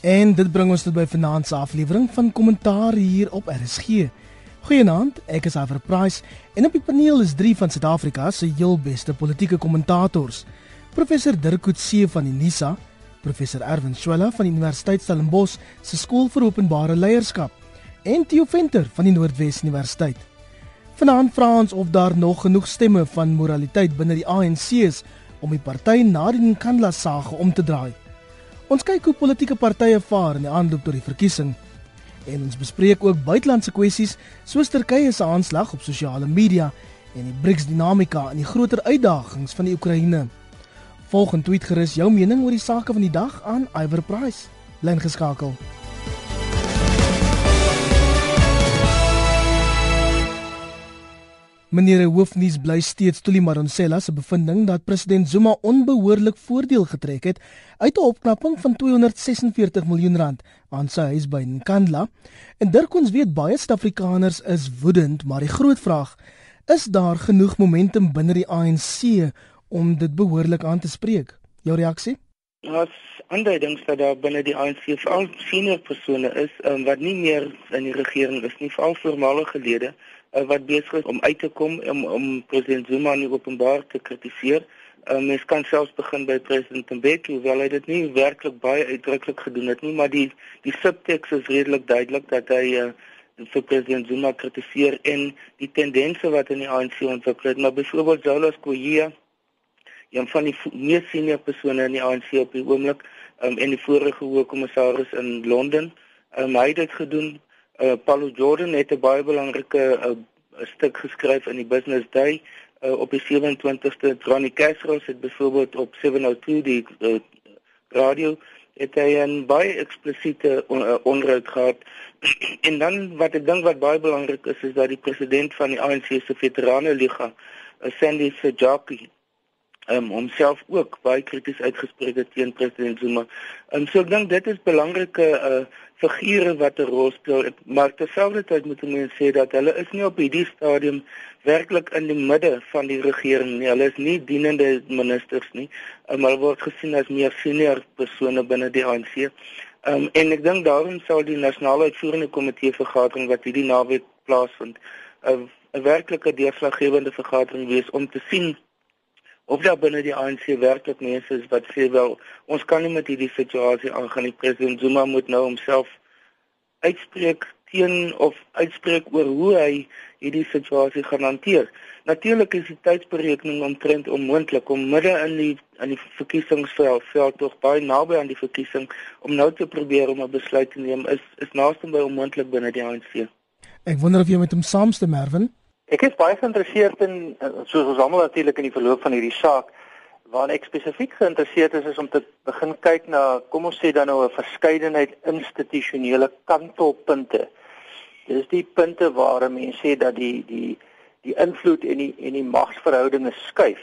En dit bring ons tot by vanaand se aflewering van kommentaar hier op RSG. Goeienaand, ek is Aver Price en op die paneel is drie van Suid-Afrika se heel beste politieke kommentators. Professor Dirk Coetzee van die NISA, professor Erwin Swela van die Universiteit Stellenbosch se skool vir openbare leierskap en Theo Venter van die Noordwes Universiteit. Vanaand vra ons of daar nog genoeg stemme van moraliteit binne die ANC is om die party na die Nkandla saak om te draai. Ons kyk hoe politieke partye vaar in die aanloop tot die verkiesing. En ons bespreek ook buitelandse kwessies soos Turkye se aanslag op sosiale media en die BRICS dinamika en die groter uitdagings van die Oekraïne. Volg en tweet gerus jou mening oor die sake van die dag aan Iver Price. Bly geskakel. Meneer Hoofnuus bly steeds Tuli Madonsela se bevinding dat president Zuma onbehoorlik voordeel getrek het uit 'n opknapping van 246 miljoen rand aan sy huis by Nkandla. En Dirk ons weet baie Suid-Afrikaners is woedend, maar die groot vraag is daar genoeg momentum binne die ANC om dit behoorlik aan te spreek. Jou reaksie? Ons aanduidings dat daar binne die ANC veral senior persone is um, wat nie meer in die regering is nie, veral voormalige lede uh, wat besig is om uit te kom om om president Zuma nie openbaar te kritiseer. Uh, mens kan selfs begin by president Mbeki, hoewel hy dit nie werklik baie uitdruklik gedoen het nie, maar die die subteks is redelik duidelik dat hy uh, vir president Zuma kritiseer en die tendense wat in die ANC ontwikkel het, maar byvoorbeeld Zola Skoyia een van die mees senior persone in die ANC op die oomblik um, en die vorige hoë kommissaris in Londen. Um, hy het dit gedoen uh, Paulo Jordan het 'n baie belangrike uh, stuk geskryf in die Business Day uh, op die 27ste. Ronnie Castro het byvoorbeeld op 702 die uh, radio het hy 'n baie eksplisiete on, uh, onreg gehad. en dan wat ek dink wat baie belangrik is is dat die president van die ANC se veterane liga, uh, Sandy Sejaki um, homself ook baie krities uitgespreek teen president Zuma. Um, so ek dink dit is belangrike uh, figure wat 'n rol speel. Maar terselfdertyd moet mense sê dat hulle is nie op hierdie stadium werklik in die midde van die regering nie. Hulle is nie dienende ministers nie. Um, hulle word gesien as meer senior persone binne die ANC. Um, en ek dink daarom sal die nasionale uitvoerende komitee vergadering wat hierdie naweek plaasvind, 'n werklike deurslaggewende vergadering wees om te sien of daar binne die ANC werklik mense is wat sê wel ons kan nie met hierdie situasie aangaan nie. President Zuma moet nou homself uitspreek teen of uitspreek oor hoe hy hierdie situasie gaan hanteer. Natuurlik is die tydsberekening omtrent onmoontlik om midde in die in die verkiesingsveld veld tog baie naby aan die verkiesing om nou te probeer om 'n besluit te neem is is naaste by onmoontlik binne die ANC ek wonder of jy met hom saamstem Mervin Ek is baie geïnteresseerd in soos ons almal natuurlik in die verloop van hierdie saak waar ek spesifiek geïnteresseerd is is om te begin kyk na kom ons sê dan nou 'n verskeidenheid institusionele kantelpunte. Dis die punte waar mense sê dat die die die invloed en die en die magsverhoudinge skuif.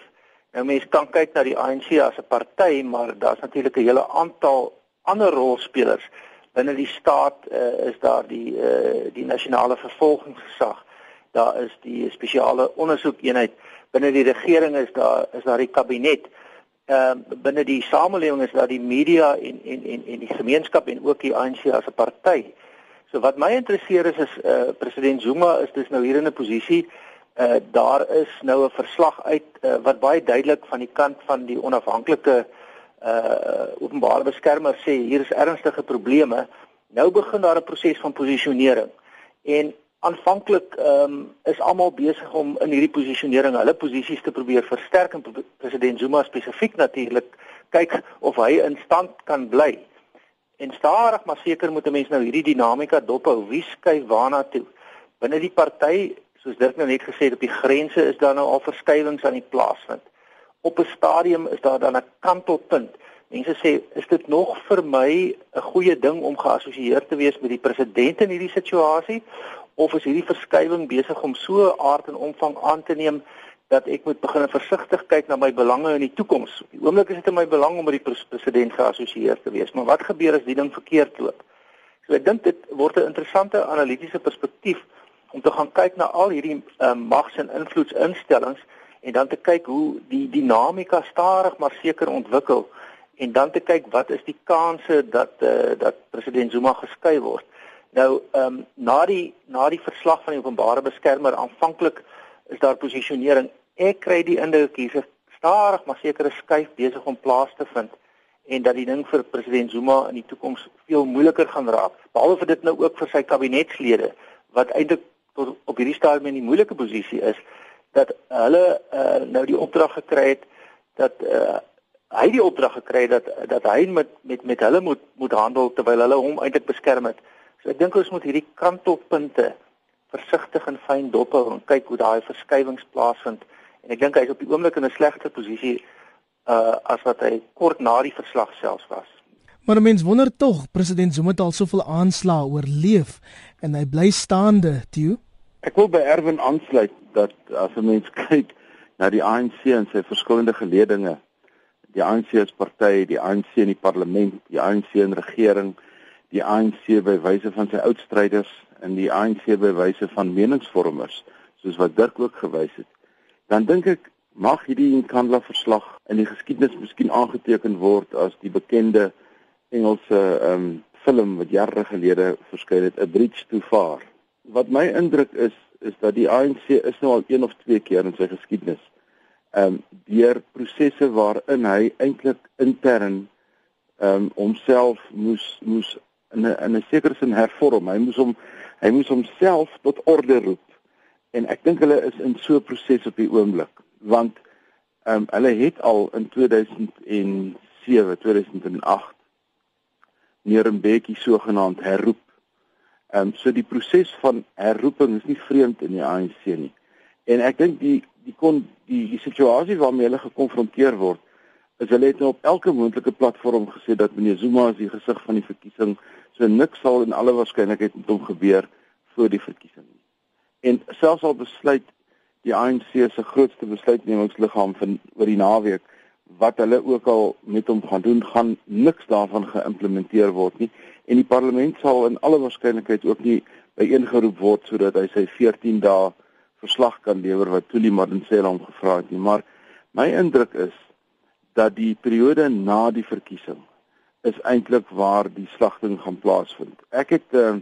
Nou mense kan kyk na die ANC as 'n party, maar daar's natuurlik 'n hele aantal ander rolspelers. Binne die staat uh, is daar die uh, die nasionale vervolgingsgesag daar is die spesiale ondersoekeenheid binne die regering is daar is daar die kabinet ehm uh, binne die samelewing is daar die media en en en en die gemeenskap en ook die ANC as 'n party. So wat my interesseer is is eh uh, president Zuma is dis nou hier in 'n posisie eh uh, daar is nou 'n verslag uit uh, wat baie duidelik van die kant van die onafhanklike eh uh, openbare beskermer sê hier is ernstige probleme. Nou begin daar 'n proses van posisionering. En aanvanklik ehm um, is almal besig om in hierdie posisionering hulle posisies te probeer versterk en president Zuma spesifiek natuurlik kyk of hy in stand kan bly. En stadig maar seker moet 'n mens nou hierdie dinamika dophou. Wie skuif waarna toe? Binne die party, soos Dirk nou net gesê het, op die grense is daar nou al verskywings aan die plaasvind. Op 'n stadium is daar dan 'n kantelpunt. Mense sê, is dit nog vir my 'n goeie ding om geassosieer te wees met die president in hierdie situasie of is hierdie verskywing besig om so aard en omvang aan te neem dat ek moet begin versigtig kyk na my belange in die toekoms. Die oomblik is dit in my belang om met die president geassosieer te wees, maar wat gebeur as die ding verkeerd loop? So ek dink dit word 'n interessante analitiese perspektief om te gaan kyk na al hierdie uh, mags- en invloedsinstellings en dan te kyk hoe die dinamika stadig maar seker ontwikkel en dan te kyk wat is die kanse dat uh, dat president Zuma geskei word. Nou ehm um, na die na die verslag van die openbare beskermer aanvanklik is daar posisionering. Ek kry die indruk hier's 'n stadig maar sekere skuif besig om plaas te vind en dat die ding vir president Zuma in die toekoms veel moeiliker gaan raak. Behalwe vir dit nou ook vir sy kabinetslede wat eintlik tot op hierdie stadium in 'n moeilike posisie is dat hulle uh, nou die opdrag gekry het dat uh, hy die opdrag gekry dat dat hy met met met hulle moet moet handel terwyl hulle hom eintlik beskerm het. So ek dink ons moet hierdie kantelpunte versigtig en fyn dop hou en kyk hoe daai verskywings plaasvind. En ek dink hy is op die oomblik in 'n slegter posisie uh as wat hy kort na die verslag selfs was. Maar mens wonder tog, president Zuma het al soveel aanslae oorleef en hy bly staande, Theo. Ek wil by Erwin aansluit dat as 'n mens kyk na die ANC en sy verskillende geledinge, die ANC as party, die ANC in die parlement, die ANC in regering, die ANC by wyse van sy oudstryders en die ANC by wyse van meningsvormers, soos wat Dirk ook gewys het. Dan dink ek mag hierdie Nkandla verslag in die geskiedenis miskien aangeteken word as die bekende Engelse ehm um, film wat jare gelede verskyn het, A Bridge Too Far. Wat my indruk is is dat die ANC is nou al een of twee keer in sy geskiedenis ehm um, deur prosesse waarin hy eintlik intern ehm um, homself moes moes in 'n in 'n sekere sin hervorm. Hy moes hom hy moes homself tot orde roep. En ek dink hulle is in so 'n proses op die oomblik want ehm um, hulle het al in 2007, 2008 Nerenbekkie sogenaamd herroep. Ehm um, so die proses van herroeping is nie vreemd in die ANC nie. En ek dink die die kon die die situasie waarmee hulle gekonfronteer word is hulle het nou op elke moontlike platform gesê dat meneer Zuma is die gesig van die verkiesing. So niks sal in alle waarskynlikheid met hom gebeur voor die verkiesing nie. En selfs al besluit die ANC se grootste besluitnemingsliggaam van oor die naweek wat hulle ook al met hom gaan doen, gaan niks daarvan geïmplementeer word nie en die parlement sal in alle waarskynlikheid ook nie byeengeroep word sodat hy sy 14 dae verslag kan lewer wat Tuli Madonsela hom gevra het nie maar my indruk is dat die periode na die verkiesing is eintlik waar die slagting gaan plaasvind. Ek het uh,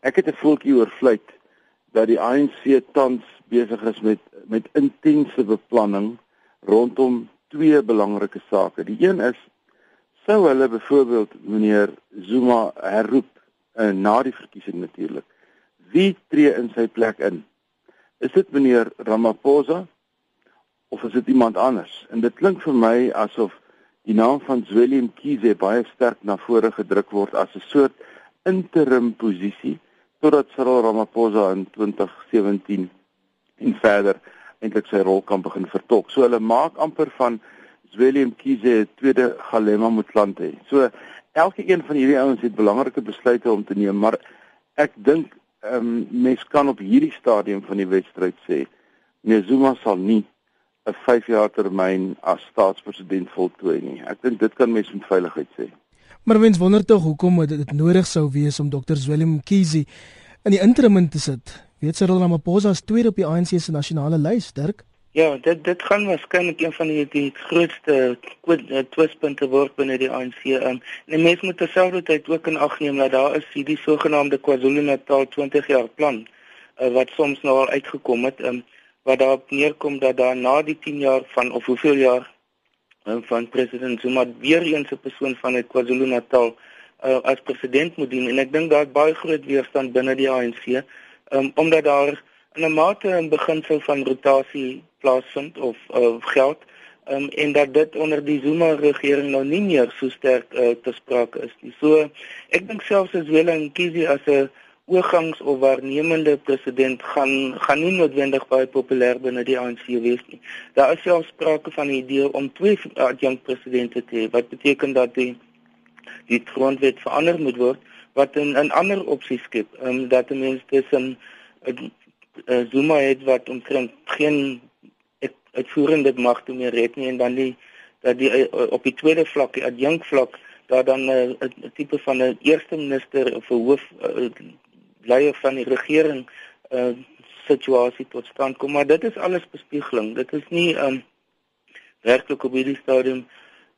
ek het 'n voeltjie oorvlieg dat die ANC tans besig is met met intense beplanning rondom twee belangrike sake. Die een is sou hulle byvoorbeeld meneer Zuma herroep uh, na die verkiesing natuurlik. Wie tree in sy plek in? Is dit meneer Ramaphosa of is dit iemand anders? En dit klink vir my asof die naam van Zweli Mkhize baie sterk na vore gedruk word as 'n soort interim posisie totdat Cyril Ramaphosa in 2017 en verder eintlik sy rol kan begin vertolk. So hulle maak amper van Zweli Mkhize 'n tweede Galema Motlanthe. So elke een van hierdie ouens het belangrike besluite om te neem, maar ek dink ehm um, mens kan op hierdie stadium van die wedstryd sê nee Zuma sal nie 'n 5 jaar termyn as staatspresident voltooi nie. Ek dink dit kan mens met veiligheid sê. Maar mens wonder tog hoekom dit nodig sou wees om Dr. Willem Mkhize in die interim te sit. Weet Cyril Ramaphosa as tweede op die ANC se nasionale lys, Dirk? Ja, dit dit gaan waarskynlik een van die die grootste eh, twispunte word binne die ANC. Um, en mense moet terselfdertyd ook in ag neem dat daar is hierdie sogenaamde KwaZulu-Natal 20 jaar plan uh, wat soms nou al uitgekom het. Um, wat daarop neerkom dat daar na die 10 jaar van of hoeveel jaar um, van president Zuma weer eens 'n persoon van uit KwaZulu-Natal uh, as president moet dien en ek dink daar baie groot weerstand binne die ANC um, omdat daar in 'n mate 'n beginsel van rotasie plaasvind of uh, geld um, en dat dit onder die Zuma regering nou nie meer so sterk uh, te sprake is nie. So ek dink selfs as Willem Nkisi as 'n oorgangs of waarnemende president gaan gaan nie noodwendig baie populêr binne die ANC wees nie. Daar is selfs sprake van 'n idee om twee adjunkt presidente te hê wat beteken dat die die grondwet verander moet word wat 'n 'n ander opsie skep. Ehm um, dat die mense tussen uh, Zuma het wat omtrent geen uitvoerende magte meer het nie en dan die dat die uh, op die tweede vlak, die adjunkt vlak daar dan 'n uh, tipe van 'n eerste minister of 'n hoof uh, leier van die regering uh situasie tot stand kom maar dit is alles bespiegeling dit is nie um werklik op hierdie stadium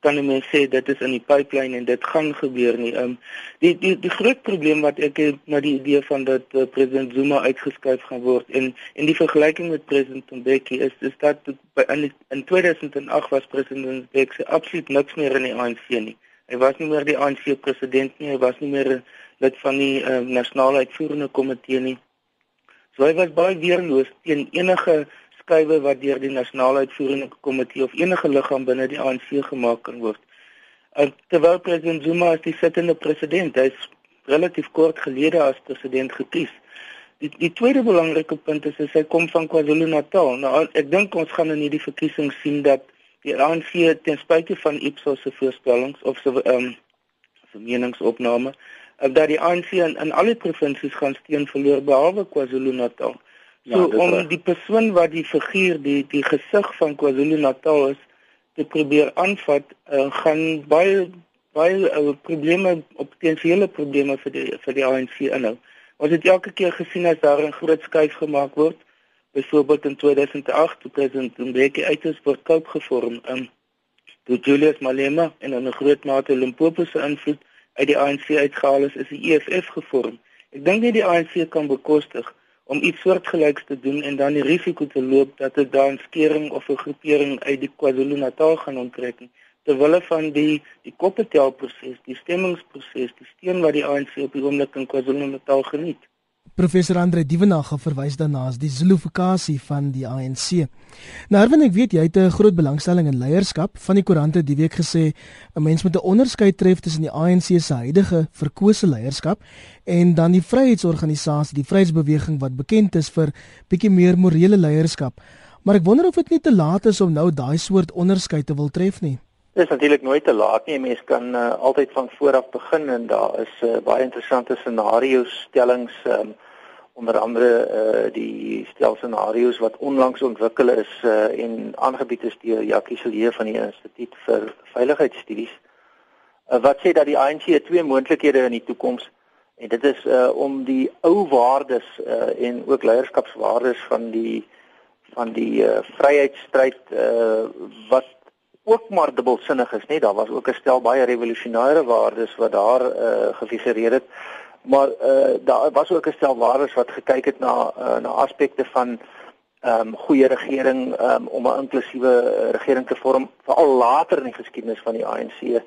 kan mense sê dit is in die pipeline en dit gaan gebeur nie. Um die die die groot probleem wat ek het met die idee van dat uh, president Zuma uitgeskuif gaan word en en die vergelyking met president Mbeki is is dat by, in in 2008 was president Mbeki absoluut niks meer in die ANC nie. Hy was nie meer die ANC president nie, hy was nie meer lid van die uh, nasionale uitvoerende komitee nie. So hy was baie weerloos teen enige skuwe wat deur die nasionale uitvoerende komitee of enige liggaam binne die ANC gemaak kan word. En terwyl president Zuma as die sittende president, hy is relatief kort gelede as president gekies. Die die tweede belangrike punt is hy kom van KwaZulu-Natal. Nou ek dink ons gaan in hierdie verkiesing sien dat die ANC ten spyte van Ipsos se voorspellings of se ehm um, vermeningsopname dat die ANC in, in alle provinsies gaan steun verloor behalwe KwaZulu-Natal. Ja, so om die persoon wat die figuur die die gesig van KwaZulu-Natal is te probeer aanvat, uh, gaan baie baie uh, probleme op potensiële probleme vir die vir die ANC inhou. Ons het elke keer gesien as daar 'n groot skuif gemaak word, byvoorbeeld in 2008 toe president Mbeki uiters word koop gevorm in toe Julius Malema en 'n groot mate Limpopo se invloed uit die ANC uitgehaal is, is die EFF gevorm. Ek dink nie die ANC kan bekostig om iets soortgelyks te doen en dan die risiko te loop dat dit dan skering of 'n groepering uit die KwaZulu-Natal gaan onttrek terwyl hulle van die die koppetelproses, die stemmingsproses, die steun wat die ANC op die oomblik in KwaZulu-Natal geniet. Professor Andre Dievenage verwys daarna as die Zulufokasie van die ANC. Nou Erwin, ek weet jy het 'n groot belangstelling in leierskap. Van die koerante die week gesê 'n mens moet 'n onderskeid tref tussen die ANC se huidige verkose leierskap en dan die vryheidsorganisasie, die Vryheidsbeweging wat bekend is vir bietjie meer morele leierskap. Maar ek wonder of dit nie te laat is om nou daai soort onderskeid te wil tref nie. Dit is natuurlik nooit te laat nie. Mense kan uh, altyd van voor af begin en daar is uh, baie interessante scenario's stellings um, onder andere uh die stel scenario's wat onlangs ontwikkel is uh en aangebied is deur Jackie Silje van die Instituut vir Veiligheidsstudies uh, wat sê dat die ANC twee moontlikhede in die toekoms en dit is uh om die ou waardes uh en ook leierskapswaardes van die van die uh vryheidsstryd uh wat ook maar dubbelsinnig is, nee, daar was ook 'n stel baie revolusionêre waardes wat daar uh gefigureer het maar uh, daar was ook 'n stel waardes wat gekyk het na uh, na aspekte van ehm um, goeie regering um, om 'n inklusiewe uh, regering te vorm veral later in die geskiedenis van die ANC.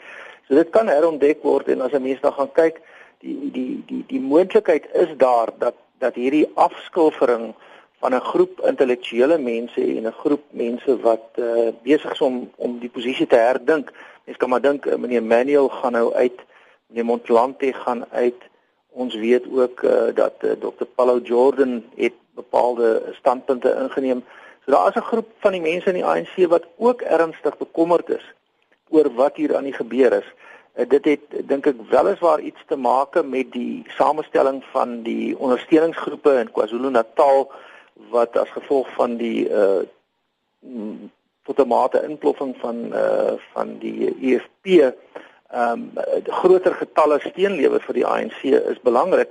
So dit kan herontdek word en as 'n mens dan gaan kyk, die die die die moontlikheid is daar dat dat hierdie afskilfering van 'n groep intellektuele mense en 'n groep mense wat uh, besig is om om die posisie te herdink. Mens kan maar dink meneer Manuel gaan nou uit, meneer Montlante gaan uit Ons weet ook uh, dat uh, eh, Dr. Paulo Jordan het bepaalde standpunte ingeneem. So daar is 'n groep van die mense in die ANC wat ook ernstig bekommerd is oor wat hier aan die gebeur is. Uh, dit het dink ek weliswaar iets te maak met die samestelling van die ondersteuningsgroepe in KwaZulu-Natal wat as gevolg van die uh tot 'n mate inploffing van uh van die EFF ehm um, groter getalle steenlewer vir die ANC is belangrik,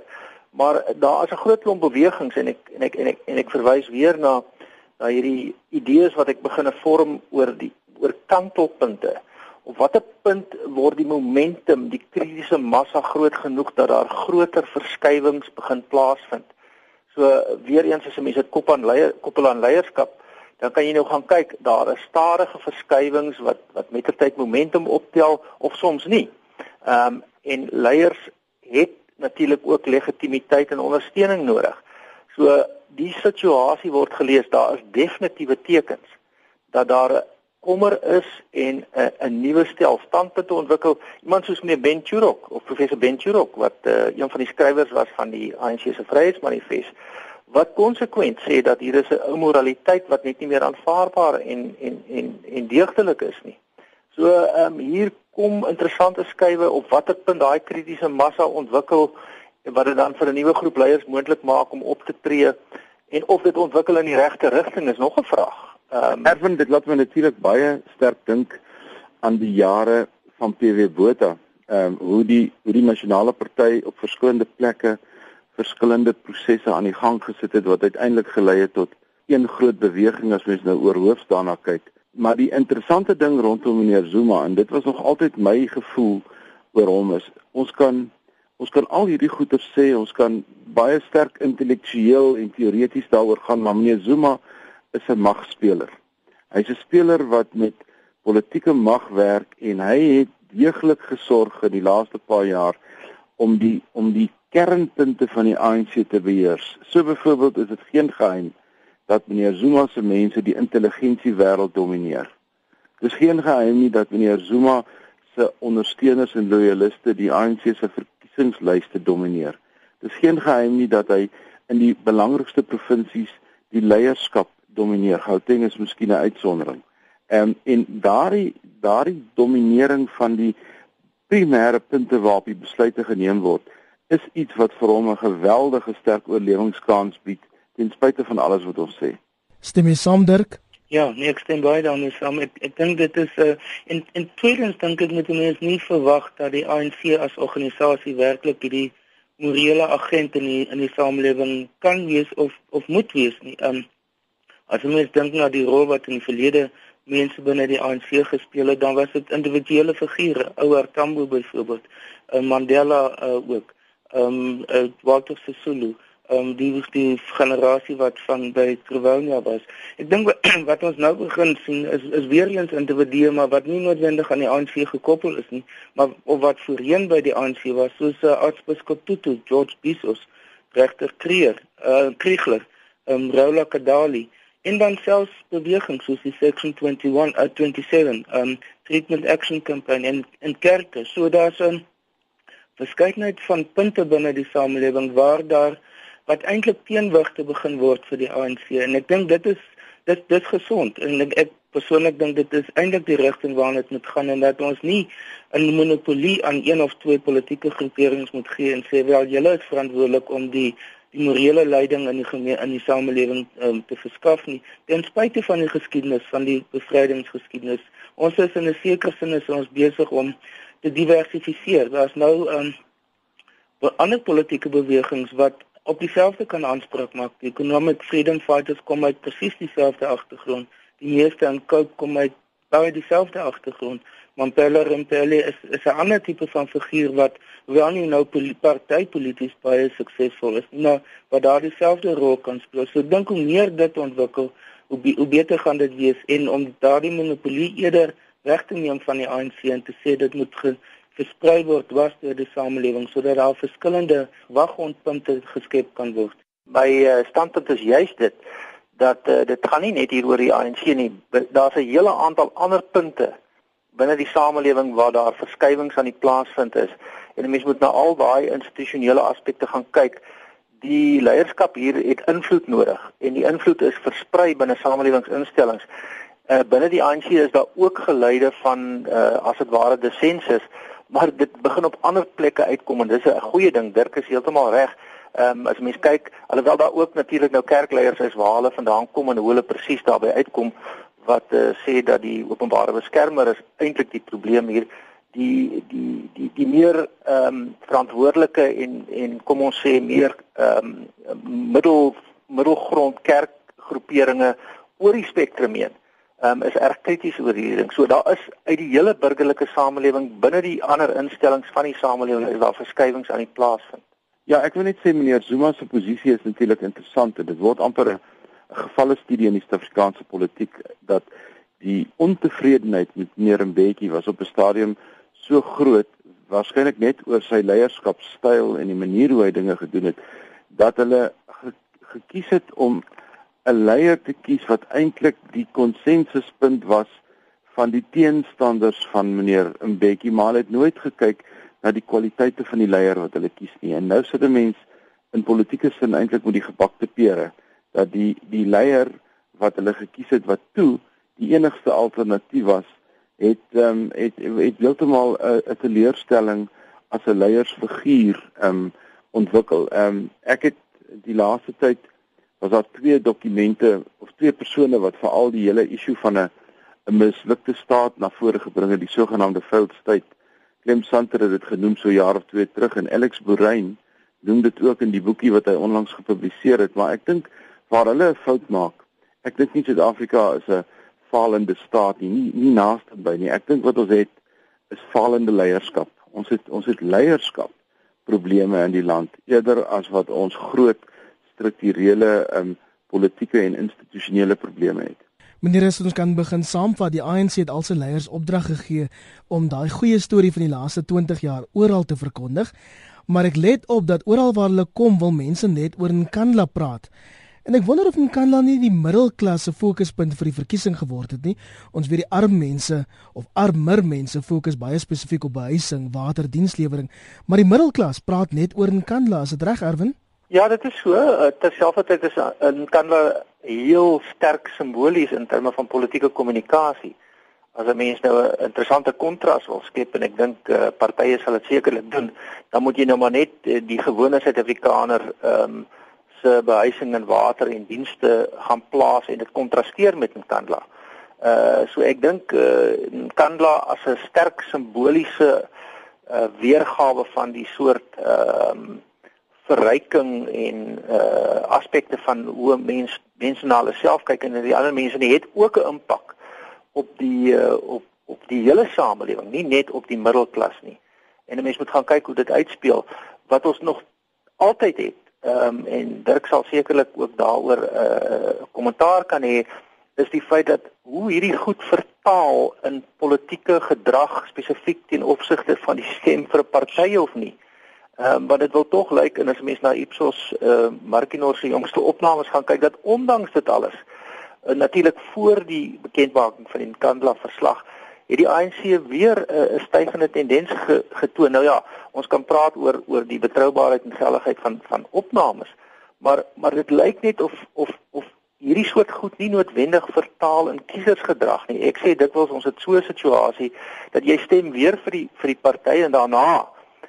maar daar is 'n groot klomp bewegings en ek en ek en ek en ek verwys weer na na hierdie idees wat ek begine vorm oor die oor kantelpunte. Op watter punt word die momentum, die kritiese massa groot genoeg dat daar groter verskywings begin plaasvind? So weer eens as 'n mens dit kop aan leier koppel aan leierskap, dan kan jy nou gaan kyk, daar is stadige verskywings wat wat met die tyd momentum optel of soms nie. Ehm um, en leiers het natuurlik ook legitimiteit en ondersteuning nodig. So die situasie word gelees, daar is definitiewe tekens dat daar kommer is en 'n 'n nuwe stel standpunte ontwikkel. Iemand soos meneer Ben Turok of professor Ben Turok wat uh, een van die skrywers was van die ANC se Vryheidsmanifest wat konsekwent sê dat hier is 'n immoraliteit wat net nie meer aanvaarbaar en en en en deugdelik is nie. So ehm um, hier kom interessante skuwe op watter punt daai kritiese massa ontwikkel wat dit dan vir 'n nuwe groep leiers moontlik maak om op te tree en of dit ontwikkel in die regte rigting is nog 'n vraag. Ehm um, Erwin dit laat my natuurlik baie sterk dink aan die jare van PW Botha. Ehm um, hoe die hoe die nasionale party op verskillende plekke verskillende prosesse aan die gang gesit het wat uiteindelik gelei het tot een groot beweging as mens nou oor hoofs daarna kyk maar die interessante ding rondom meneer Zuma en dit was nog altyd my gevoel oor hom is ons kan ons kan al hierdie goeie sê, ons kan baie sterk intellektueel en teoreties daaroor gaan, maar meneer Zuma is 'n magspeler. Hy's 'n speler wat met politieke mag werk en hy het deeglik gesorg in die laaste paar jaar om die om die kernpunte van die ANC te beheers. So byvoorbeeld is dit geen geheim dat meneer Zuma se mense die intelligensie wêreld domineer. Dis geen geheim nie dat meneer Zuma se ondersteuners en loyaliste die ANC se verkiesingslyste domineer. Dis geen geheim nie dat hy in die belangrikste provinsies die leierskap domineer. Gauteng is miskien 'n uitsondering. Ehm um, en daardie daardie dominering van die primêre punte waarop die besluite geneem word, is iets wat vir hom 'n geweldige sterk oorlewingskans bied ten spyte van alles wat ons sê. Stem jy saam Dirk? Ja, nee, ek stem baie daarmee saam. Ek ek dink dit is 'n uh, in in tweedens dink ek met mense nie verwag dat die ANC as organisasie werklik hierdie morele agent in die in die samelewing kan wees of of moet wees nie. Um as mense dink na die rol wat in die verlede mense binne die ANC gespeel het, dan was dit individuele figure, ouer Tambo byvoorbeeld, uh, Mandela uh, ook, ehm um, uh, Walter Sisulu ehm um, die die generasie wat van by Travonia was. Ek dink wat ons nou begin sien is is weer eens individue maar wat nie noodwendig aan die ANC gekoppel is nie, maar of wat voorheen by die ANC was, soos uh, Aartsbiskop Tutu, George Bisos, regter Kreer, uh Kriegler, ehm um, Raula Kadali en dan selfs bewegings soos die Section 21 uit uh, 27 ehm um, Treatment Action Campaign en en kerke. So daar's 'n verskeidenheid van punte binne die samelewing waar daar wat eintlik teenwigte begin word vir die ANC en ek dink dit is dit dis gesond en ek, ek persoonlik dink dit is eintlik die rigting waarna dit moet gaan en dat ons nie 'n monopolie aan een of twee politieke groeperings moet gee en sê wel julle is verantwoordelik om die die morele leiding in die gemeen in die samelewing um, te verskaf nie ten spyte van die geskiedenis van die bevrydingsgeskiedenis ons is in 'n sekere sin is ons besig om te diversifiseer daar's nou um, ander politieke bewegings wat op dieselfde kan aanspraak maak. Die Economic Freedom Fighters kom uit presies dieselfde agtergrond. Die meeste in Cope kom uit baie dieselfde agtergrond. Mampela Rempele is is 'n ander tipe van figuur wat wel nie nou partypolities baie suksesvol is, maar wat daar dieselfde rol kan speel. So dink hoe meer dit ontwikkel, hoe, be, hoe beter gaan dit wees en om daardie monopolie eerder weg te neem van die ANC en te sê dit moet ge, versprei word dwars deur die samelewing sodat daar verskillende waggrondpunte geskep kan word. My uh, standpunt is juist dit dat uh, dit gaan nie net hier oor die ANC nie. Daar's 'n hele aantal ander punte binne die samelewing waar daar verskywings aan die plaasvind is en mense moet na al daai institusionele aspekte gaan kyk. Die leierskap hier het invloed nodig en die invloed is versprei binne samelewingsinstellings. Uh, binne die ANC is daar ook geleide van uh, as dit ware dissensus maar dit begin op ander plekke uitkom en dis 'n goeie ding. Dirk is heeltemal reg. Ehm um, as mens kyk, alhoewel daar ook natuurlik nou kerkleiers is waar hulle vandaan kom en hoe hulle presies daarbey uitkom wat uh, sê dat die openbare beskermer is eintlik die probleem hier die die die die meer ehm um, verantwoordelike en en kom ons sê meer ehm um, middel middelgrond kerkgroeperinge oor die spektrum heen um, is erg krities oor hierdie ding. So daar is uit die hele burgerlike samelewing binne die ander instellings van die samelewing is daar verskywings aan die plaas vind. Ja, ek wil net sê meneer Zuma se posisie is natuurlik interessant dit word amper gevalle studie in die Suid-Afrikaanse politiek dat die ontevredenheid met meneer Mbeki was op 'n stadium so groot waarskynlik net oor sy leierskapstyl en die manier hoe hy dinge gedoen het dat hulle ge gekies het om 'n leier te kies wat eintlik die konsensuspunt was van die teenstanders van meneer Mbeki, maar hulle het nooit gekyk na die kwaliteite van die leier wat hulle kies nie. En nou sit 'n mens in politieke sin eintlik met die gebakte pere dat die die leier wat hulle gekies het wat toe die enigste alternatief was, het ehm um, het het heeltemal 'n teleurstelling as 'n leiersfiguur ehm um, ontwikkel. Ehm um, ek het die laaste tyd was daar twee dokumente of twee persone wat veral die hele issue van 'n 'n mislukte staat na vore gebring het, die sogenaamde failed state. Clem Santer het dit genoem so jaar of twee terug en Alex Borein noem dit ook in die boekie wat hy onlangs gepubliseer het, maar ek dink waar hulle 'n fout maak. Ek dink nie Suid-Afrika is 'n falende staat nie, nie, nie naaste by nie. Ek dink wat ons het is falende leierskap. Ons het ons het leierskap probleme in die land eerder as wat ons groot strukturele um, politieke en institusionele probleme het. Meneer as ons kan begin saamvat, die ANC het al sy leiers opdrag gegee om daai goeie storie van die laaste 20 jaar oral te verkondig. Maar ek let op dat oral waar hulle kom, wil mense net oor Nkandla praat. En ek wonder of Nkandla nie die middelklas se fokuspunt vir die verkiesing geword het nie. Ons weet die arm mense of armer mense fokus baie spesifiek op behuising, water, dienslewering, maar die middelklas praat net oor Nkandla, is dit reg Erwin? Ja, dit is so. Eh, terselfdertyd is Nkandla heel sterk simbolies in terme van politieke kommunikasie. As 'n mens nou 'n interessante kontras wil skep en ek dink uh, partye sal dit sekerlik doen, dan moet jy nou maar net uh, die gewone Suid-Afrikaner ehm um, se behuising en water en dienste gaan plaas en dit kontrasteer met Nkandla. Uh so ek dink uh Nkandla as 'n sterk simboliese uh weergawe van die soort ehm um, verryking en uh aspekte van hoe mense mense na hulle self kyk en die ander mense nie het ook 'n impak op die uh, op op die hele samelewing, nie net op die middelklas nie. En 'n mens moet gaan kyk hoe dit uitspeel wat ons nog altyd het Ehm um, en Dirk sal sekerlik ook daaroor 'n uh, kommentaar kan hê is die feit dat hoe hierdie goed vertaal in politieke gedrag spesifiek ten opsigte van die stem vir 'n party of nie. Ehm um, want dit wil tog lyk en as mens na Ipsos uh, eh, Markinor se jongste opnames gaan kyk dat ondanks dit alles uh, natuurlik voor die bekendmaking van die Kandla verslag het die ANC weer 'n uh, stygende tendens ge, getoon. Nou ja, ons kan praat oor oor die betroubaarheid en geldigheid van van opnames, maar maar dit lyk net of of of hierdie soort goed nie noodwendig vertaal in kiesersgedrag nie. Ek sê dikwels ons het so 'n situasie dat jy stem weer vir die vir die party en daarna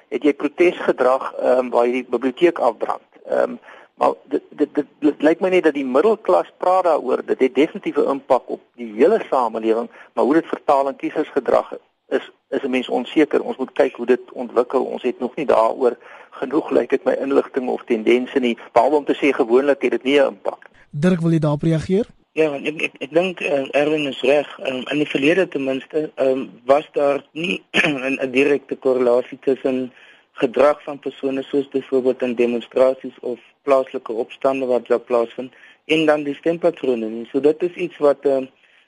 het jy protesgedrag ehm um, waar jy die biblioteek afbrand. Ehm um, Maar dit dit dit, dit lyk my net dat die middelklas praat daaroor. Dit het definitief 'n impak op die hele samelewing, maar hoe dit vertaal in kiesersgedrag is is 'n mens onseker. Ons moet kyk hoe dit ontwikkel. Ons het nog nie daaroor genoeg lyk dit my inligting of tendense nie, behalwe om te sê gewoonlik het dit nie 'n impak. Dirk, wil jy daarop reageer? Ja, ek ek, ek dink uh, Erwin is reg. Um, in die verlede ten minste, um, was daar nie 'n direkte korrelasie tussen gedrag van persone soos byvoorbeeld in demonstrasies of plaaslike opstande wat daar plaasvind en dan die stempatrone nie. So dit is iets wat uh,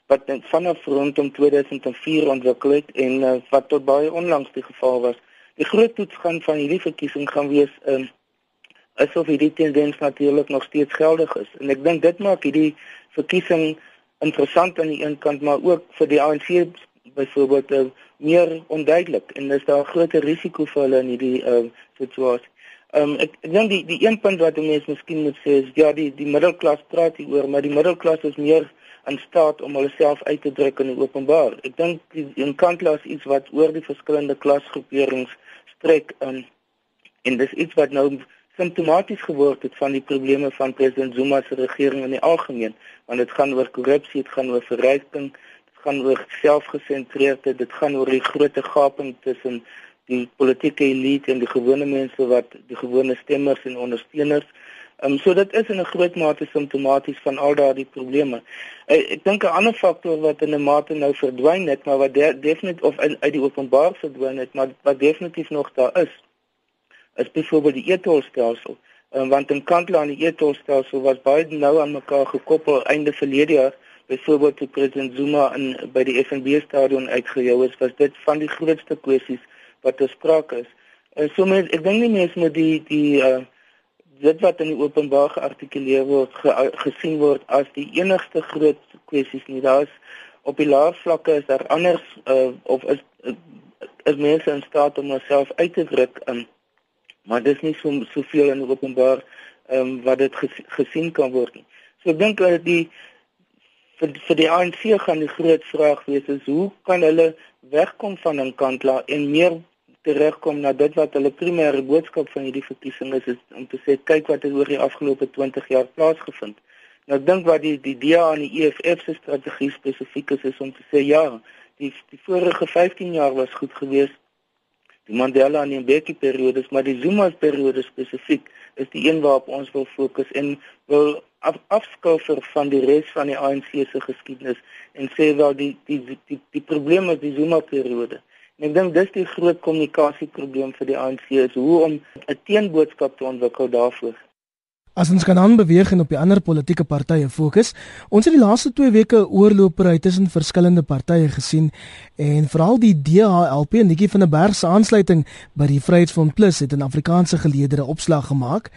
wat vanaf rondom 2004 ontwikkel het en uh, wat tot baie onlangs die geval was. Die groot toets gaan van hierdie verkiesing gaan wees um, asof hierdie tendens natuurlik nog steeds geldig is. En ek dink dit maak hierdie verkiesing interessant aan die een kant maar ook vir die ANC byvoorbeeld uh, meer onduidelik en dis daar 'n groot risiko vir hulle in hierdie uh, situasie. Ehm um, ek ek dink die die een punt wat mense miskien moet sê is ja die die middelklas praat hier oor, maar die middelklas is meer in staat om hulle self uit te druk in die openbaar. Ek dink die inkantlas iets wat oor die verskillende klasgroeperings strek um, en dis iets wat nou simptomaties geword het van die probleme van president Zuma se regering in die algemeen, want dit gaan oor korrupsie, dit gaan oor verryking, gaan oor selfgesentreerdheid, dit gaan oor die groot gaping tussen die politieke elite en die gewone mense wat die gewone stemmers en ondersteuners. Ehm um, so dit is in 'n groot mate simptomaties van al daardie probleme. Ek, ek dink 'n ander faktor wat in 'n mate nou verdwyn het, maar wat de, definitief of in, uit die openbaar verdwyn het, maar wat definitief nog daar is, is byvoorbeeld die etolstelsel. Um, want in Kantla aan die etolstelsel was baie nou aan mekaar gekoppel einde verlede jaar byvoorbeeld toe president Zuma in by die FNB stadion uitgejou is, was dit van die grootste kwessies wat bespreek is. En so mens ek dink nie mense moet die die uh dit wat in die openbaar geartikuleer word ge, gesien word as die enigste groot kwessies nie. Daar's op die laer vlakke is daar anders uh of is is mense in staat om homself uit te druk in maar dis nie so soveel in openbaar ehm um, wat dit gesien kan word nie. So ek dink dat die vir vir die ANC gaan die groot vraag wees is hoe kan hulle wegkom van 'n kantla en meer terugkom na dit wat hulle primêre boodskap van hierdie verkiesing is, is om te sê kyk wat het oor die afgelope 20 jaar plaasgevind. Nou dink wat die die DA en die EFF se strategie spesifiek is is om te sê ja, die die vorige 15 jaar was goed geweest. Die Mandela en die Mbeki periodes, maar die Zuma periode spesifiek is die een waarop ons wil fokus en wil af, afskouer van die res van die ANC se geskiedenis en sê wel die die die die, die probleem is die Zuma periode. En ek dink dis die groot kommunikasieprobleem vir die ANC is hoe om 'n teenboodskap te ontwikkel daarvoor. As ons kan aanbeweeg en op die ander politieke partye fokus, ons het die laaste 2 weke oorlopery tussen verskillende partye gesien en veral die DHLP en Nikki van der Berg se aansluiting by die Vryheidsfront Plus het 'n Afrikaanse geleedere opslag gemaak.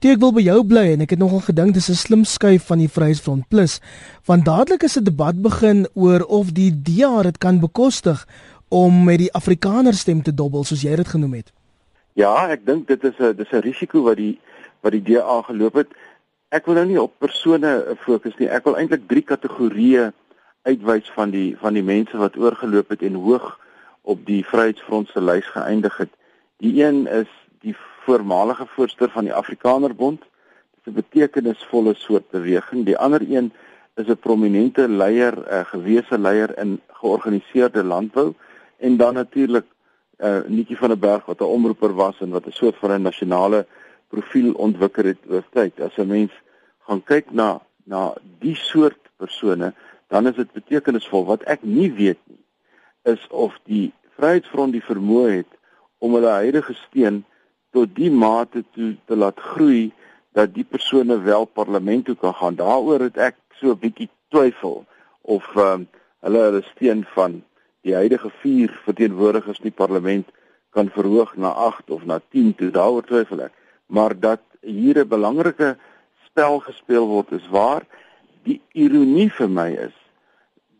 Toe ek wil by jou bly en ek het nogal gedink dis 'n slim skuif van die Vryheidsfront Plus, want dadelik is 'n debat begin oor of die DA dit kan bekostig om met die Afrikaner stem te dobbel soos jy dit genoem het. Ja, ek dink dit is 'n dis 'n risiko wat die wat die DA geloop het. Ek wil nou nie op persone fokus nie. Ek wil eintlik drie kategorieë uitwys van die van die mense wat oorgeloop het en hoog op die Vryheidsfront se lys geëindig het. Die een is die voormalige voorsteur van die Afrikanerbond. Dit is 'n betekenisvolle soort beweging. Die ander een is 'n prominente leier, 'n gewese leier in georganiseerde landbou en dan natuurlik uh eh, Nikki van der Berg wat 'n omroeper was en wat 'n soort van 'n nasionale profiel ontwikkel het oor tyd. As 'n mens gaan kyk na na die soort persone, dan is dit betekenisvol. Wat ek nie weet nie, is of die Vryheidsfront die vermoë het om hulle huidige steun tot die mate toe te laat groei dat die persone wel parlement toe kan gaan. Daaroor het ek so 'n bietjie twyfel of um, hulle hulle steun van die huidige 4 verteenwoordigers in die parlement kan verhoog na 8 of na 10 toe. Daaroor twyfel ek maar dat hier 'n belangrike spel gespeel word is waar die ironie vir my is.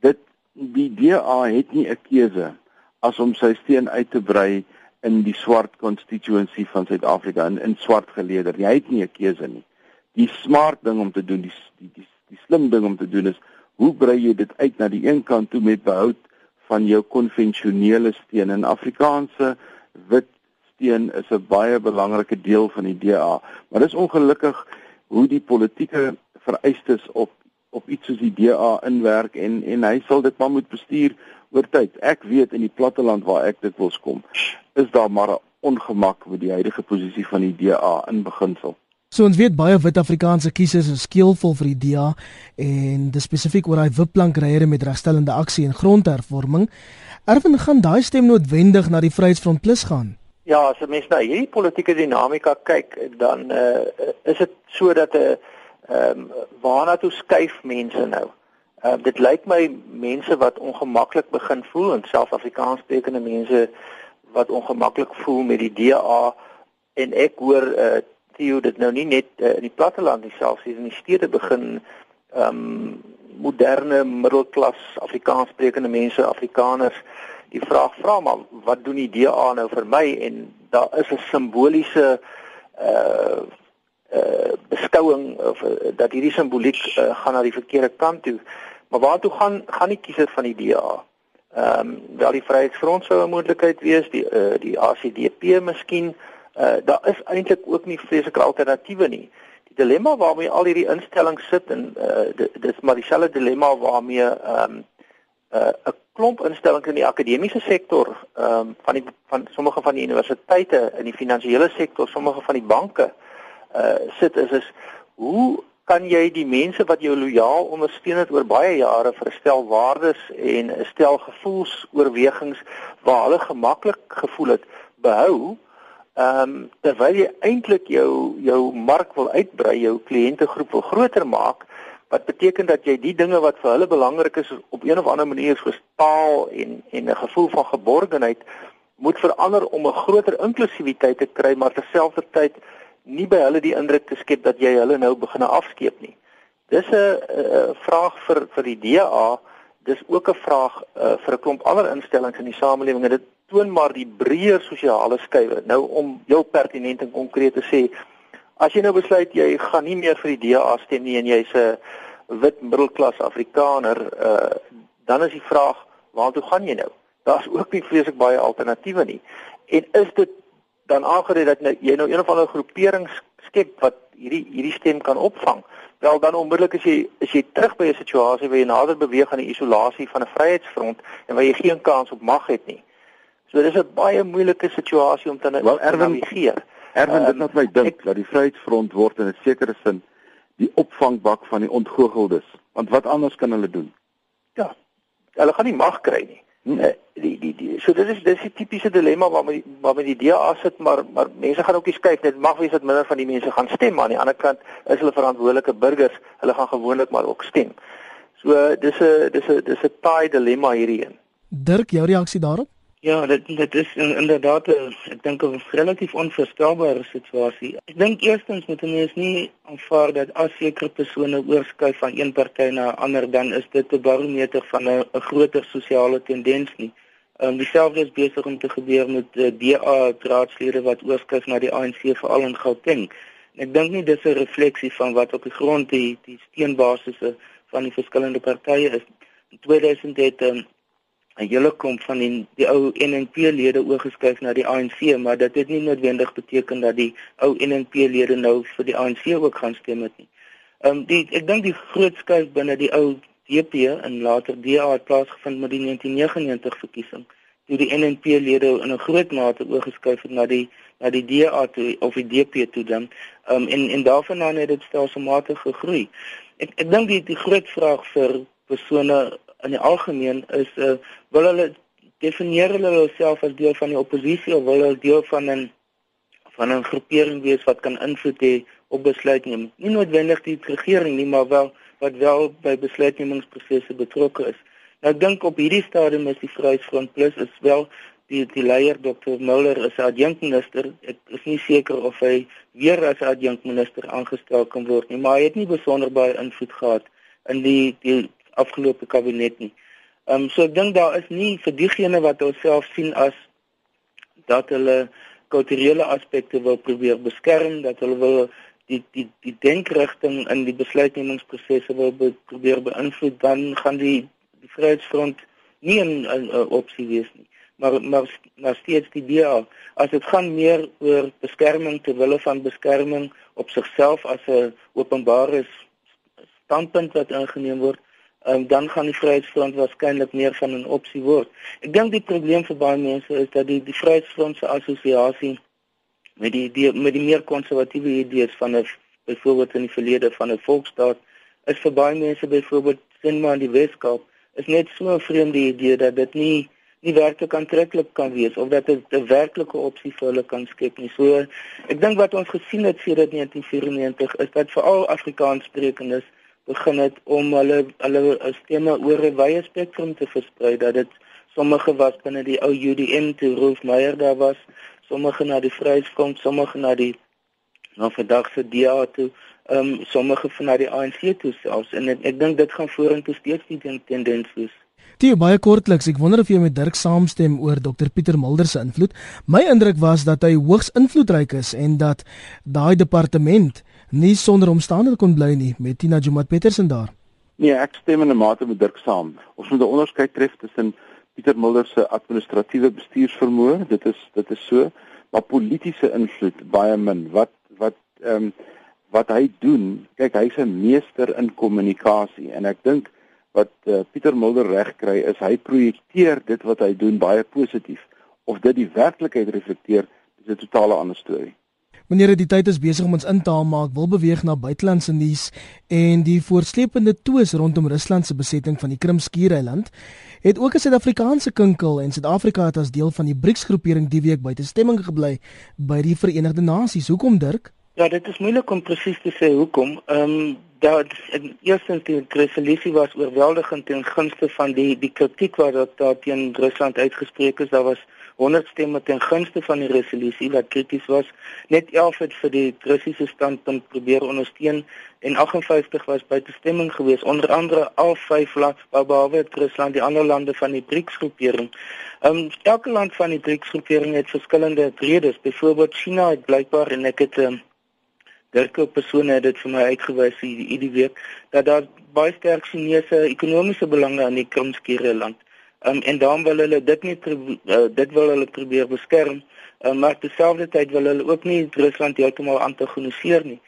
Dit die DA het nie 'n keuse as om sy steen uit te brei in die swart constituency van Suid-Afrika in in swart geleeder jy het nie 'n keuse nie. Die smart ding om te doen die die die, die slim ding om te doen is hoe brei jy dit uit na die een kant toe met behoud van jou konvensionele steen? In Afrikaanse wit steen is 'n baie belangrike deel van die DA, maar dis ongelukkig hoe die politieke vereistes op op iets soos die DA inwerk en en hy sal dit maar moet bestuur oor tyd. Ek weet in die platteland waar ek dit wil kom, is daar maar 'n ongemak met die huidige posisie van die DA in beginsel. So ons weet baie wit Afrikaanse kiesers is skeelvol vir die DA en dis spesifiek oor daai wipplankryere met regstellende aksie en grondhervorming. Erwin gaan daai stem noodwendig na die Vryheidsfront Plus gaan. Ja, as 'n mens na hierdie politieke dinamika kyk, dan uh, is dit so dat 'n uh, ehm um, waarna toe skuif mense nou? Uh, dit lyk my mense wat ongemaklik begin voel en self Afrikaans sprekende mense wat ongemaklik voel met die DA en ek hoor uh, Theo dit nou nie net uh, in die platteland nie selfs hier in die stede begin ehm um, moderne middelklas Afrikaans sprekende mense Afrikaners die vraag vra maar wat doen die DA nou vir my en daar is 'n simboliese uh uh beskouing of uh, dat hierdie simboliek uh, gaan na die verkeerde kant toe. Maar waartoe gaan gaan die kiesers van die DA? Ehm um, wel die Vryheidsfront sou 'n moontlikheid wees, die uh, die ACDP miskien. Uh daar is eintlik ook nie vreeslike alternatiewe nie. Die dilemma waarmee al hierdie instellings sit en uh dis maar dieselfde dilemma waarmee ehm um, uh, 'n klomp instellings in die akademiese sektor, ehm um, van die van sommige van die universiteite in die finansiële sektor, sommige van die banke uh sit is is hoe kan jy die mense wat jou lojaal ondersteun het oor baie jare vir stel waardes en 'n stel gevoelsoorwegings waar hulle gemaklik gevoel het behou ehm um, terwyl jy eintlik jou jou mark wil uitbrei, jou kliëntegroep wil groter maak wat beteken dat jy die dinge wat vir hulle belangrik is op een of ander manier soos taal en en 'n gevoel van geborgenheid moet verander om 'n groter inklusiwiteit te kry maar terselfdertyd nie by hulle die indruk te skep dat jy hulle nou begin afskeep nie. Dis 'n vraag vir vir die DA, dis ook 'n vraag uh, vir 'n klomp ander instellings in die samelewing en dit toon maar die breër sosiale skuwe. Nou om heel pertinent en konkreet te sê, As jy nou besluit jy gaan nie meer vir die DA stem nie en jy's 'n wit middelklas Afrikaner, uh dan is die vraag, waartoe gaan jy nou? Daar's ook nie vreeslik baie alternatiewe nie. En is dit dan aangerei dat nou, jy nou een of ander groepering skep wat hierdie hierdie stem kan opvang? Wel dan onmiddellik as jy as jy terug by 'n situasie waar jy nader beweeg aan die isolasie van 'n vryheidsfront en waar jy geen kans op mag het nie. So dis 'n baie moeilike situasie om te well, navigeer. Erwin, dit laat my dink dat die Vryheidsfront word in 'n sekere sin die opvangbak van die ontgoocheldes. Want wat anders kan hulle doen? Ja. Hulle gaan nie mag kry nie. Hmm. Uh, die die die so dit is dis 'n tipiese dilemma waarmee waarmee die DA sit maar maar mense gaan ook nie kyk dit mag wees dat minder van die mense gaan stem maar aan die ander kant is hulle verantwoordelike burgers hulle gaan gewoonlik maar ook stem. So dis 'n dis 'n dis 'n taai dilemma hierdie een. Dirk, jou reaksie daarop? Ja, dit dit is inderdaad ek dink 'n relatief onvoorstelbare situasie. Ek dink eerstens moet 'n mens nie aanvaar dat as sekere persone oorskuif van een party na 'n ander dan is dit 'n barometer van 'n groter sosiale tendens nie. Ehm um, dieselfde is besig om te gebeur met uh, DA raadslede wat oorskuif na die ANC veral in Gauteng. Ek dink nie dis 'n refleksie van wat op die grond die die steenbasisse van die verskillende partye is. In 2000 het um, 'n hele klomp van die, die ou NNP-lede oorgeskuif na die ANC, maar dit het nie noodwendig beteken dat die ou NNP-lede nou vir die ANC ook gaan stem het nie. Ehm um, die ek dink die groot skuif binne die ou DP en later DA het plaasgevind met die 1999 verkiesing toe die NNP-lede in 'n groot mate oorgeskuif het na die na die DA toe of die DP toe dan. Ehm um, en en daarvan aan het dit stelselmatig gegroei. Ek ek dink die die groot vraag vir persone in die algemeen is uh, wil hulle definieer hulle self as deel van die oppositie of wil hulle deel van 'n van 'n groepering wees wat kan invloed hê op besluitneming. Nie noodwendig die regering nie, maar wel wat wel by besluitnemingsprosesse betrokke is. Nou ek dink op hierdie stadium is die Vryheidsfront Plus is wel die die leier Dr. Muller is adjunkminister. Ek is nie seker of hy weer as adjunkminister aangestel kan word nie, maar hy het nie besonder baie invloed gehad in die die afgelope kabinet nie. Ehm um, so ek dink daar is nie vir diegene wat homself sien as dat hulle kulturele aspekte wil probeer beskerm, dat hulle wil die die die denkrigting in die besluitnemingsprosesse wil be, probeer beïnvloed, dan gaan die die Vryheidsfront nie 'n opsie wees nie maar maar maar steeds die DA as dit gaan meer oor beskerming ter wille van beskerming op sigself as 'n openbare standpunt wat ingeneem word um, dan gaan die Vryheidsfront waarskynlik meer van 'n opsie word ek dink die probleem vir baie mense is dat die die Vryheidsfront se assosiasie met die, die met die meer konservatiewe idees van 'n byvoorbeeld in die verlede van 'n volksstaat is vir baie mense byvoorbeeld sin maar in die Weskaap is net so 'n vreemde idee dat dit nie nie werklik aantreklik kan wees of dat dit 'n werklike opsie vir hulle kan skep nie. So ek dink wat ons gesien het sedert 1994 is dat veral Afrikaanssprekendes begin het om hulle hulle stemme oor 'n wye spektrum te versprei dat dit sommige was binne die ou UDM toe Rolf Meyer daar was, sommige na die Vryheidsfront, sommige na die na vandag se DA toe, ehm um, sommige van na die ANC toe selfs en ek, ek dink dit gaan vorentoe steeds die tendens wees. Tie baie kortliks, ek wonder of jy met Dirk saamstem oor Dr Pieter Mulder se invloed. My indruk was dat hy hoogs invloedryk is en dat daai departement nie sonder omstandighede kon bly nie met Tina Jumat Petersen daar. Nee, ek stem in 'n mate met Dirk saam. Ons moet 'n onderskeid tref tussen Pieter Mulder se administratiewe bestuursvermoë, dit is dit is so, maar politieke invloed baie min. Wat wat ehm um, wat hy doen, kyk hy's 'n meester in kommunikasie en ek dink wat uh, Pieter Mulder reg kry is hy projekteer dit wat hy doen baie positief of dit die werklikheid reflekteer is 'n totale ander storie. Wanneer die tyd is besig om ons in te haal maar ek wil beweeg na buitelandse nuus en die voortsleepende twis rondom Rusland se besetting van die Krimskiereiland het ook 'n Suid-Afrikaanse kinkel en Suid-Afrika het as deel van die BRICS-groepering die week buite stemming gebly by die Verenigde Nasies. Hoekom Dirk? Ja, dit is moeilik om presies te sê hoekom. Ehm um, dat eerstens die resolusie was oorweldigend ten gunste van die die kritiek wat daar teen Rusland uitgespreek is. Daar was 100 stemme ten gunste van die resolusie wat krities was. Net 11 het vir die Russiese standpunt probeer ondersteun en 58 was buite stemming geweest. Onder andere al vyf lande behalwe Rusland, die ander lande van die BRICS-groepering. Ehm um, elke land van die BRICS-groepering het verskillende redes. Byvoorbeeld China het blykbaar en ek het um, Dirk persone het dit vir my uitgewys hierdie week dat daar baie sterk Chinese ekonomiese belange aan die Krimskere land. Um, en daarom wil hulle dit nie uh, dit wil hulle probeer beskerm, um, maar terselfdertyd wil hulle ook nie Rusland heeltemal antagoniseer nie.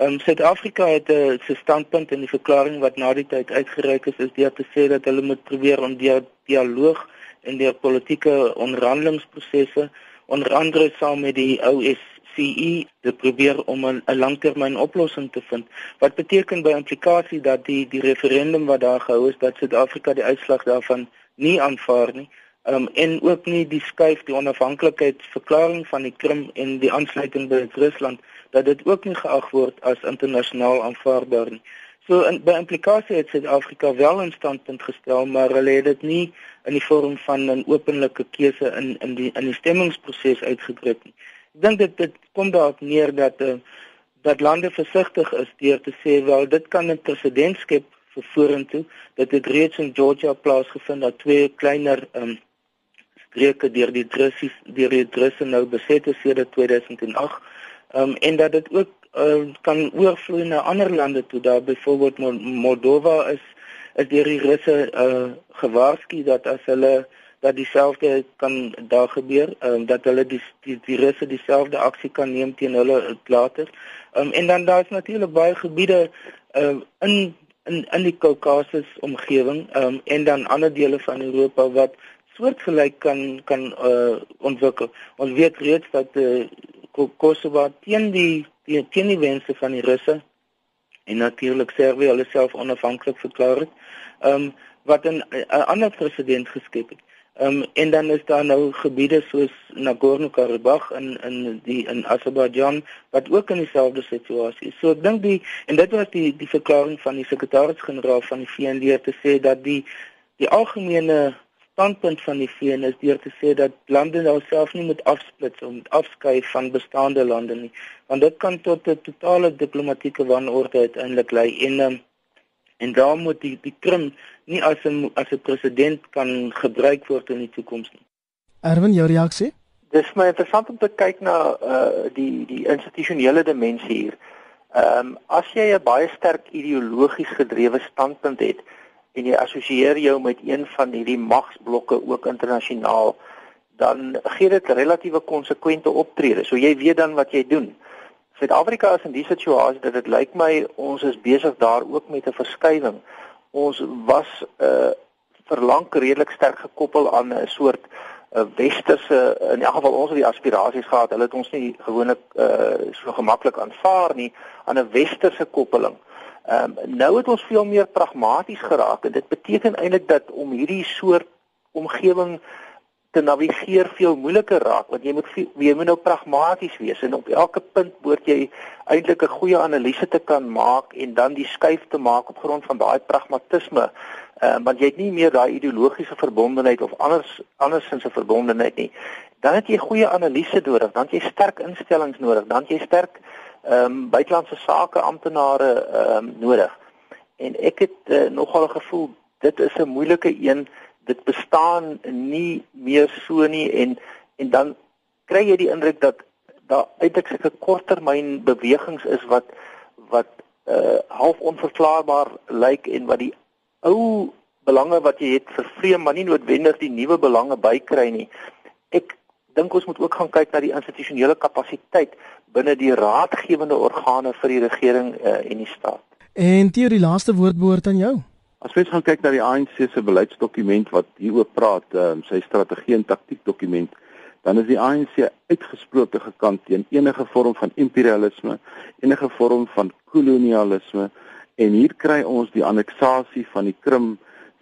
Um Suid-Afrika het 'n uh, se standpunt in die verklaring wat na die tyd uitgereik is is deur te sê dat hulle moet probeer om deur dialoog en deur politieke onderhandelingsprosesse onder andere saam met die OS OSCE te probeer om 'n langtermyn oplossing te vind. Wat beteken by implikasie dat die die referendum wat daar gehou is dat Suid-Afrika die uitslag daarvan nie aanvaar nie. Um en ook nie die skuif die onafhanklikheidsverklaring van die Krim en die aansluiting by Rusland dat dit ook nie geag word as internasionaal aanvaarbaar nie. So in by implikasie het Suid-Afrika wel 'n standpunt gestel, maar hulle het dit nie in die vorm van 'n openlike keuse in in die in die stemmingsproses uitgedruk nie. Ek dink dit dit kom daarop neer dat uh, dat lande versigtig is deur te sê wel dit kan 'n presedent skep vir vorentoe. Dit het reeds in Georgia plaasgevind dat twee kleiner um, streke deur die Russies deur die Russe nou beset is sedert 2008. Um, en dat dit ook uh, kan oorvloei na ander lande toe daar byvoorbeeld Moldova is is deur die Russe uh, gewaarsku dat as hulle dat dieselfde kan daar gebeur um, dat hulle die die, die Russe dieselfde aksie kan neem teen hulle later um, en dan daar's natuurlik baie gebiede uh, in in in die Kaukasus omgewing um, en dan ander dele van Europa wat soortgelyk kan kan uh, ontwikkel ons weet reeds dat uh, Kosovo teen die teen teen die wense van die Russe en natuurlik Servië hulle self onafhanklik verklaar het. Ehm um, wat 'n ander president geskep het. Ehm um, en dan is daar nou gebiede soos Nagorno-Karabakh in in die in Azerbaijan wat ook in dieselfde situasie is. So ek dink die en dit was die die verklaring van die sekretaris-generaal van die VN te sê dat die die algemene standpunt van die VN is deur te sê dat lande nou self nie moet afsplits om afskei van bestaande lande nie want dit kan tot 'n totale diplomatieke wanorde uiteindelik lei en um, en daar moet die die Krim nie as 'n as 'n president kan gebruik word in die toekoms nie. Erwin, jou reaksie? Dis my interessant om te kyk na uh die die institusionele dimensie hier. Ehm um, as jy 'n baie sterk ideologies gedrewe standpunt het en jy assosieer jou met een van hierdie magsblokke ook internasionaal, dan gee dit relatiewe konsekwente optrede. So jy weet dan wat jy doen. Suid-Afrika is in die situasie dat dit lyk my ons is besig daar ook met 'n verskywing. Ons was uh verlang redelik sterk gekoppel aan 'n soort 'n uh, westerse in elk geval ons het die aspirasies gehad. Hulle het ons nie gewoonlik uh so gemaklik aanvaar nie aan 'n westerse koppeling. Ehm um, nou het ons veel meer pragmaties geraak en dit beteken eintlik dat om hierdie soort omgewing te navigeer veel moeiliker raak want jy moet jy moet nou pragmaties wees en op elke punt moet jy eintlik 'n goeie analise te kan maak en dan die skuif te maak op grond van daai pragmatisme. Uh, want jy het nie meer daai ideologiese verbondenheid of anders andersins 'n verbondenheid nie. Dan het jy goeie analise nodig, dan het jy sterk instellings nodig, dan het jy sterk ehm um, buitelandse sake amptenare ehm um, nodig. En ek het uh, nogal 'n gevoel dit is 'n moeilike een dit bestaan nie meer so nie en en dan kry jy die indruk dat daar eintlik sulke korttermyn bewegings is wat wat uh half onverklaarbaar lyk en wat die ou belange wat jy het vervreem maar nie noodwendig die nuwe belange bykry nie. Ek dink ons moet ook gaan kyk na die institusionele kapasiteit binne die raadgewende organe vir die regering uh, en die staat. En die laaste woord behoort aan jou. As mens gaan kyk na die ANC se beleidsdokument wat hieroor praat, um, sy strategie en taktiek dokument, dan is die ANC uitgesproke gekant teen enige vorm van imperialisme, enige vorm van kolonialisme en hier kry ons die anneksasie van die Krim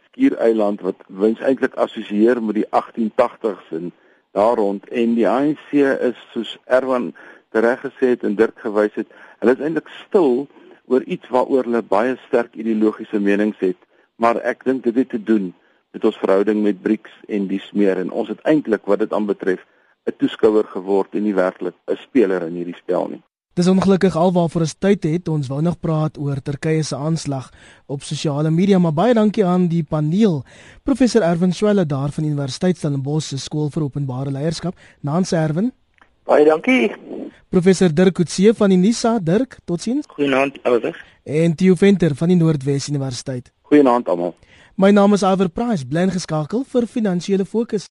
skiereiland wat wens eintlik assosieer met die 1880s en daar rond. En die ANC is soos Erwan reg gesê het en Dirk gewys het, hulle is eintlik stil oor iets waaroor hulle baie sterk ideologiese menings het maar ek dink dit het te doen met ons verhouding met BRICS en die smeer en ons het eintlik wat dit aanbetref 'n toeskouer geword en nie werklik 'n speler in hierdie spel nie. Dis ongelukkig alwaarvoor ons tyd het. Ons wou nog praat oor Turkye se aanslag op sosiale media, maar baie dankie aan die paneel. Professor Erwin Swelle daar van Universiteit Stellenbosch se skool vir openbare leierskap. Nans Erwin. Baie dankie. Professor Dirk Coetzee van die NISA. Dirk, totsiens. Goeienaand ouers. En Theo Venter van die Noordwes Universiteit. Goeienaand almal. My naam is Iver Price, bly ingeskakel vir finansiële fokus.